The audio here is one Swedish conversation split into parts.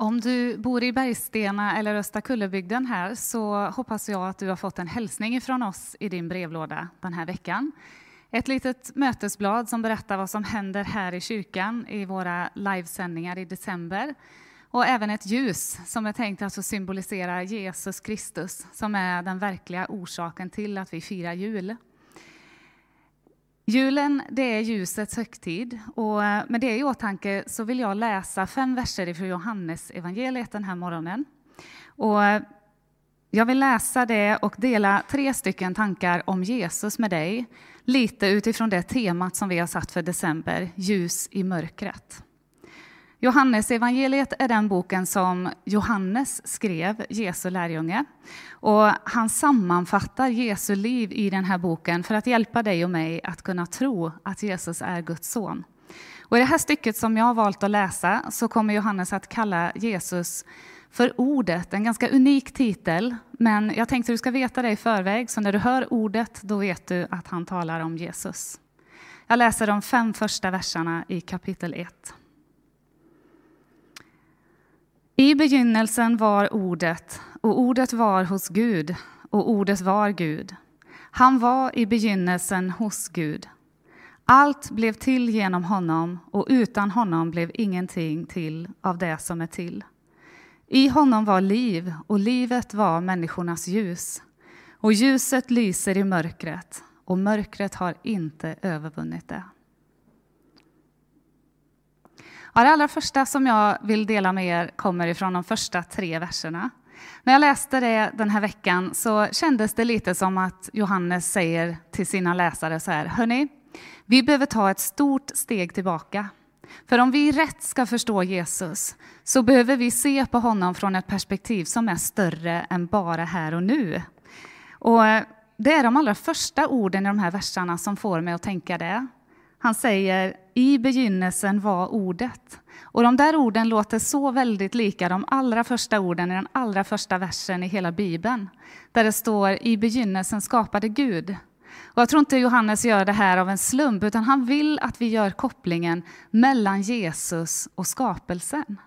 Om du bor i Bergstena eller Östra Kullebygden här så hoppas jag att du har fått en hälsning från oss i din brevlåda den här veckan. Ett litet mötesblad som berättar vad som händer här i kyrkan i våra livesändningar i december. Och även ett ljus som är tänkt att symbolisera Jesus Kristus som är den verkliga orsaken till att vi firar jul. Julen det är ljusets högtid och eh, med det i åtanke så vill jag läsa fem verser ifrån Johannes evangeliet den här morgonen. Och eh, jag vill läsa det och dela tre stycken tankar om Jesus med dig, lite utifrån det temat som vi har satt för december, ljus i mörkret. Johannes evangeliet är den boken som Johannes skrev, Jesu lärjunge. Och han sammanfattar Jesu liv i den här boken för att hjälpa dig och mig att kunna tro att Jesus är Guds son. Och I det här stycket som jag har valt att läsa så kommer Johannes att kalla Jesus för ordet, en ganska unik titel. Men jag tänkte att du ska veta det i förväg, så när du hör ordet då vet du att han talar om Jesus. Jag läser de fem första verserna i kapitel 1. I begynnelsen var Ordet, och Ordet var hos Gud, och Ordet var Gud. Han var i begynnelsen hos Gud. Allt blev till genom honom, och utan honom blev ingenting till av det som är till. I honom var liv, och livet var människornas ljus. Och ljuset lyser i mörkret, och mörkret har inte övervunnit det. Ja, det allra första som jag vill dela med er kommer ifrån de första tre verserna. När jag läste det den här veckan så kändes det lite som att Johannes säger till sina läsare så här, hörni, vi behöver ta ett stort steg tillbaka. För om vi rätt ska förstå Jesus så behöver vi se på honom från ett perspektiv som är större än bara här och nu. Och det är de allra första orden i de här verserna som får mig att tänka det. Han säger i begynnelsen var ordet. Och de där orden låter så väldigt lika de allra första orden i den allra första versen i hela Bibeln. Där det står i begynnelsen skapade Gud. Och jag tror inte Johannes gör det här av en slump, utan han vill att vi gör kopplingen mellan Jesus och skapelsen.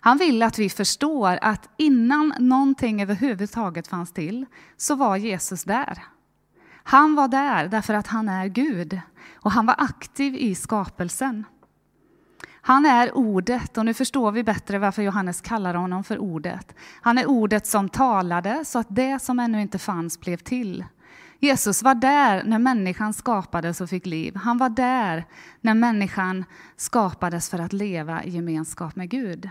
Han vill att vi förstår att innan någonting överhuvudtaget fanns till, så var Jesus där. Han var där därför att han är Gud och han var aktiv i skapelsen. Han är ordet, och nu förstår vi bättre varför Johannes kallar honom för ordet. Han är ordet som talade så att det som ännu inte fanns blev till. Jesus var där när människan skapades och fick liv. Han var där när människan skapades för att leva i gemenskap med Gud.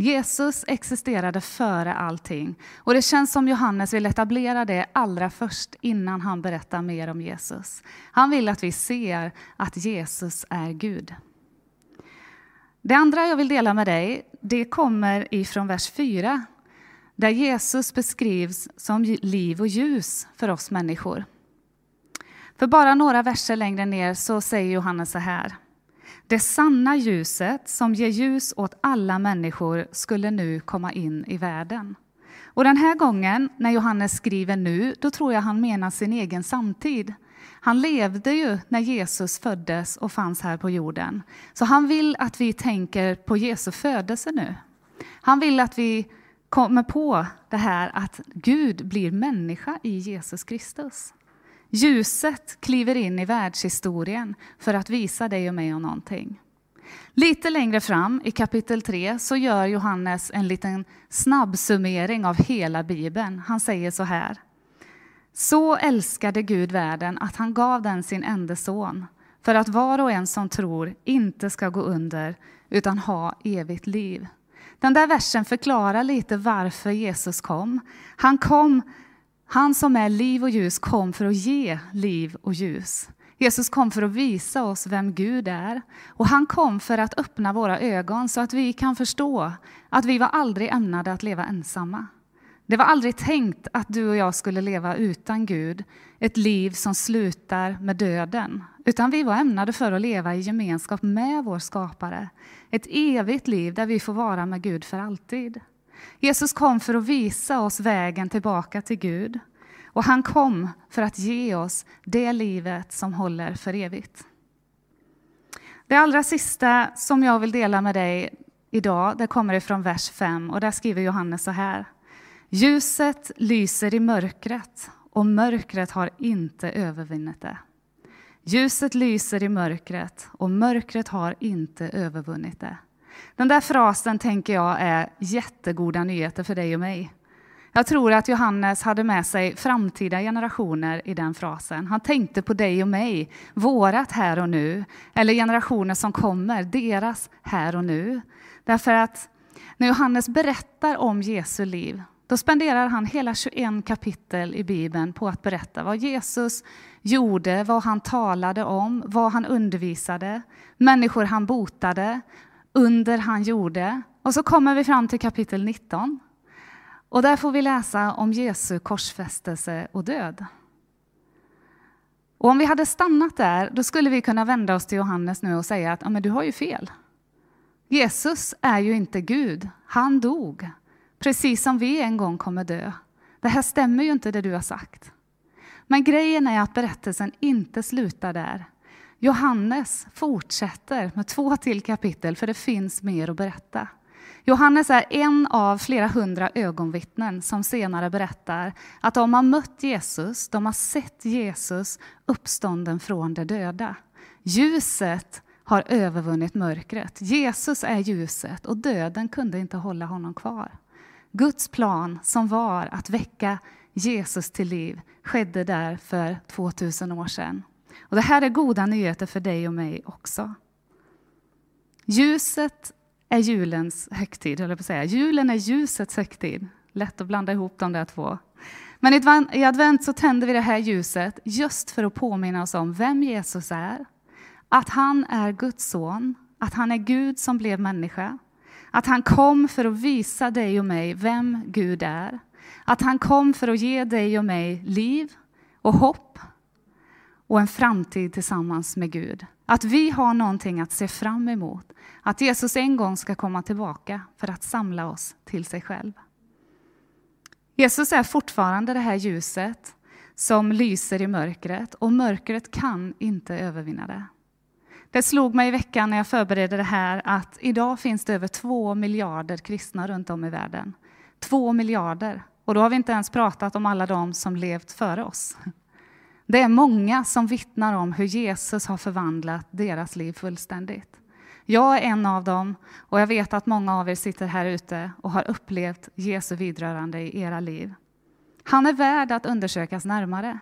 Jesus existerade före allting. Och det känns som Johannes vill etablera det allra först innan han berättar mer om Jesus. Han vill att vi ser att Jesus är Gud. Det andra jag vill dela med dig, det kommer ifrån vers 4 där Jesus beskrivs som liv och ljus för oss människor. För bara några verser längre ner så säger Johannes så här. Det sanna ljuset som ger ljus åt alla människor skulle nu komma in i världen. Och den här gången, när Johannes skriver nu, då tror jag han menar sin egen samtid. Han levde ju när Jesus föddes och fanns här på jorden. Så han vill att vi tänker på Jesu födelse nu. Han vill att vi kommer på det här att Gud blir människa i Jesus Kristus. Ljuset kliver in i världshistorien för att visa dig och mig om någonting. Lite längre fram i kapitel 3 så gör Johannes en liten snabbsummering av hela Bibeln. Han säger så här. Så älskade Gud världen att han gav den sin enda son för att var och en som tror inte ska gå under utan ha evigt liv. Den där versen förklarar lite varför Jesus kom. Han kom han som är liv och ljus kom för att ge liv och ljus. Jesus kom för att visa oss vem Gud är. Och han kom för att öppna våra ögon så att vi kan förstå att vi var aldrig ämnade att leva ensamma. Det var aldrig tänkt att du och jag skulle leva utan Gud, ett liv som slutar med döden. Utan vi var ämnade för att leva i gemenskap med vår skapare. Ett evigt liv där vi får vara med Gud för alltid. Jesus kom för att visa oss vägen tillbaka till Gud. Och han kom för att ge oss det livet som håller för evigt. Det allra sista som jag vill dela med dig idag, det kommer ifrån vers 5 och där skriver Johannes så här. Ljuset lyser i mörkret och mörkret har inte övervunnit det. Ljuset lyser i mörkret och mörkret har inte övervunnit det. Den där frasen tänker jag är jättegoda nyheter för dig och mig. Jag tror att Johannes hade med sig framtida generationer i den frasen. Han tänkte på dig och mig, vårat här och nu, eller generationer som kommer, deras här och nu. Därför att när Johannes berättar om Jesu liv, då spenderar han hela 21 kapitel i Bibeln på att berätta vad Jesus gjorde, vad han talade om, vad han undervisade, människor han botade, under han gjorde. Och så kommer vi fram till kapitel 19. Och där får vi läsa om Jesu korsfästelse och död. Och om vi hade stannat där, då skulle vi kunna vända oss till Johannes nu och säga att ja, men du har ju fel. Jesus är ju inte Gud, han dog, precis som vi en gång kommer dö. Det här stämmer ju inte det du har sagt. Men grejen är att berättelsen inte slutar där. Johannes fortsätter med två till kapitel, för det finns mer att berätta. Johannes är en av flera hundra ögonvittnen som senare berättar att de har mött Jesus, de har sett Jesus uppstånden från de döda. Ljuset har övervunnit mörkret. Jesus är ljuset och döden kunde inte hålla honom kvar. Guds plan som var att väcka Jesus till liv skedde där för 2000 år sedan. Och det här är goda nyheter för dig och mig också. Ljuset är julens högtid, höll jag på att säga. Julen är ljusets högtid. Lätt att blanda ihop de där två. Men i advent så tänder vi det här ljuset just för att påminna oss om vem Jesus är, att han är Guds son, att han är Gud som blev människa, att han kom för att visa dig och mig vem Gud är, att han kom för att ge dig och mig liv och hopp och en framtid tillsammans med Gud. Att vi har någonting att se fram emot, att Jesus en gång ska komma tillbaka för att samla oss till sig själv. Jesus är fortfarande det här ljuset som lyser i mörkret och mörkret kan inte övervinna det. Det slog mig i veckan när jag förberedde det här att idag finns det över två miljarder kristna runt om i världen. Två miljarder. Och då har vi inte ens pratat om alla de som levt före oss. Det är många som vittnar om hur Jesus har förvandlat deras liv fullständigt. Jag är en av dem och jag vet att många av er sitter här ute och har upplevt Jesu vidrörande i era liv. Han är värd att undersökas närmare.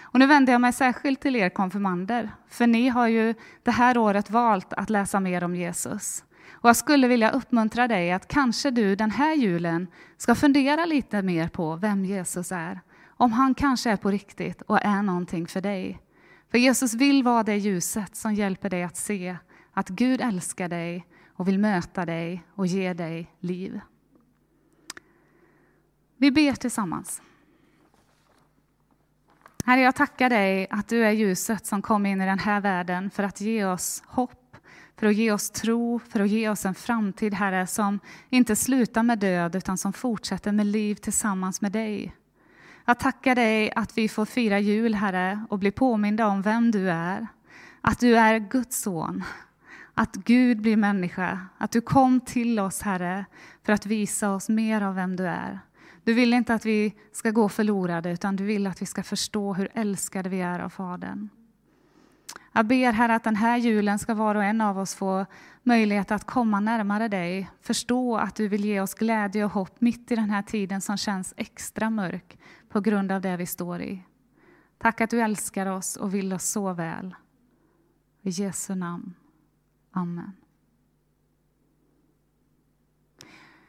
Och nu vänder jag mig särskilt till er konfirmander, för ni har ju det här året valt att läsa mer om Jesus. Och jag skulle vilja uppmuntra dig att kanske du den här julen ska fundera lite mer på vem Jesus är. Om han kanske är på riktigt och är någonting för dig. För Jesus vill vara det ljuset som hjälper dig att se att Gud älskar dig och vill möta dig och ge dig liv. Vi ber tillsammans. Herre, jag tackar dig att du är ljuset som kom in i den här världen för att ge oss hopp, för att ge oss tro, för att ge oss en framtid, Herre, som inte slutar med död utan som fortsätter med liv tillsammans med dig. Jag tackar dig att vi får fira jul, Herre, och bli påminda om vem du är. Att du är Guds son, att Gud blir människa, att du kom till oss, Herre, för att visa oss mer av vem du är. Du vill inte att vi ska gå förlorade, utan du vill att vi ska förstå hur älskade vi är av Fadern. Jag ber Herre att den här julen ska var och en av oss få möjlighet att komma närmare dig, förstå att du vill ge oss glädje och hopp mitt i den här tiden som känns extra mörk på grund av det vi står i. Tack att du älskar oss och vill oss så väl. I Jesu namn. Amen.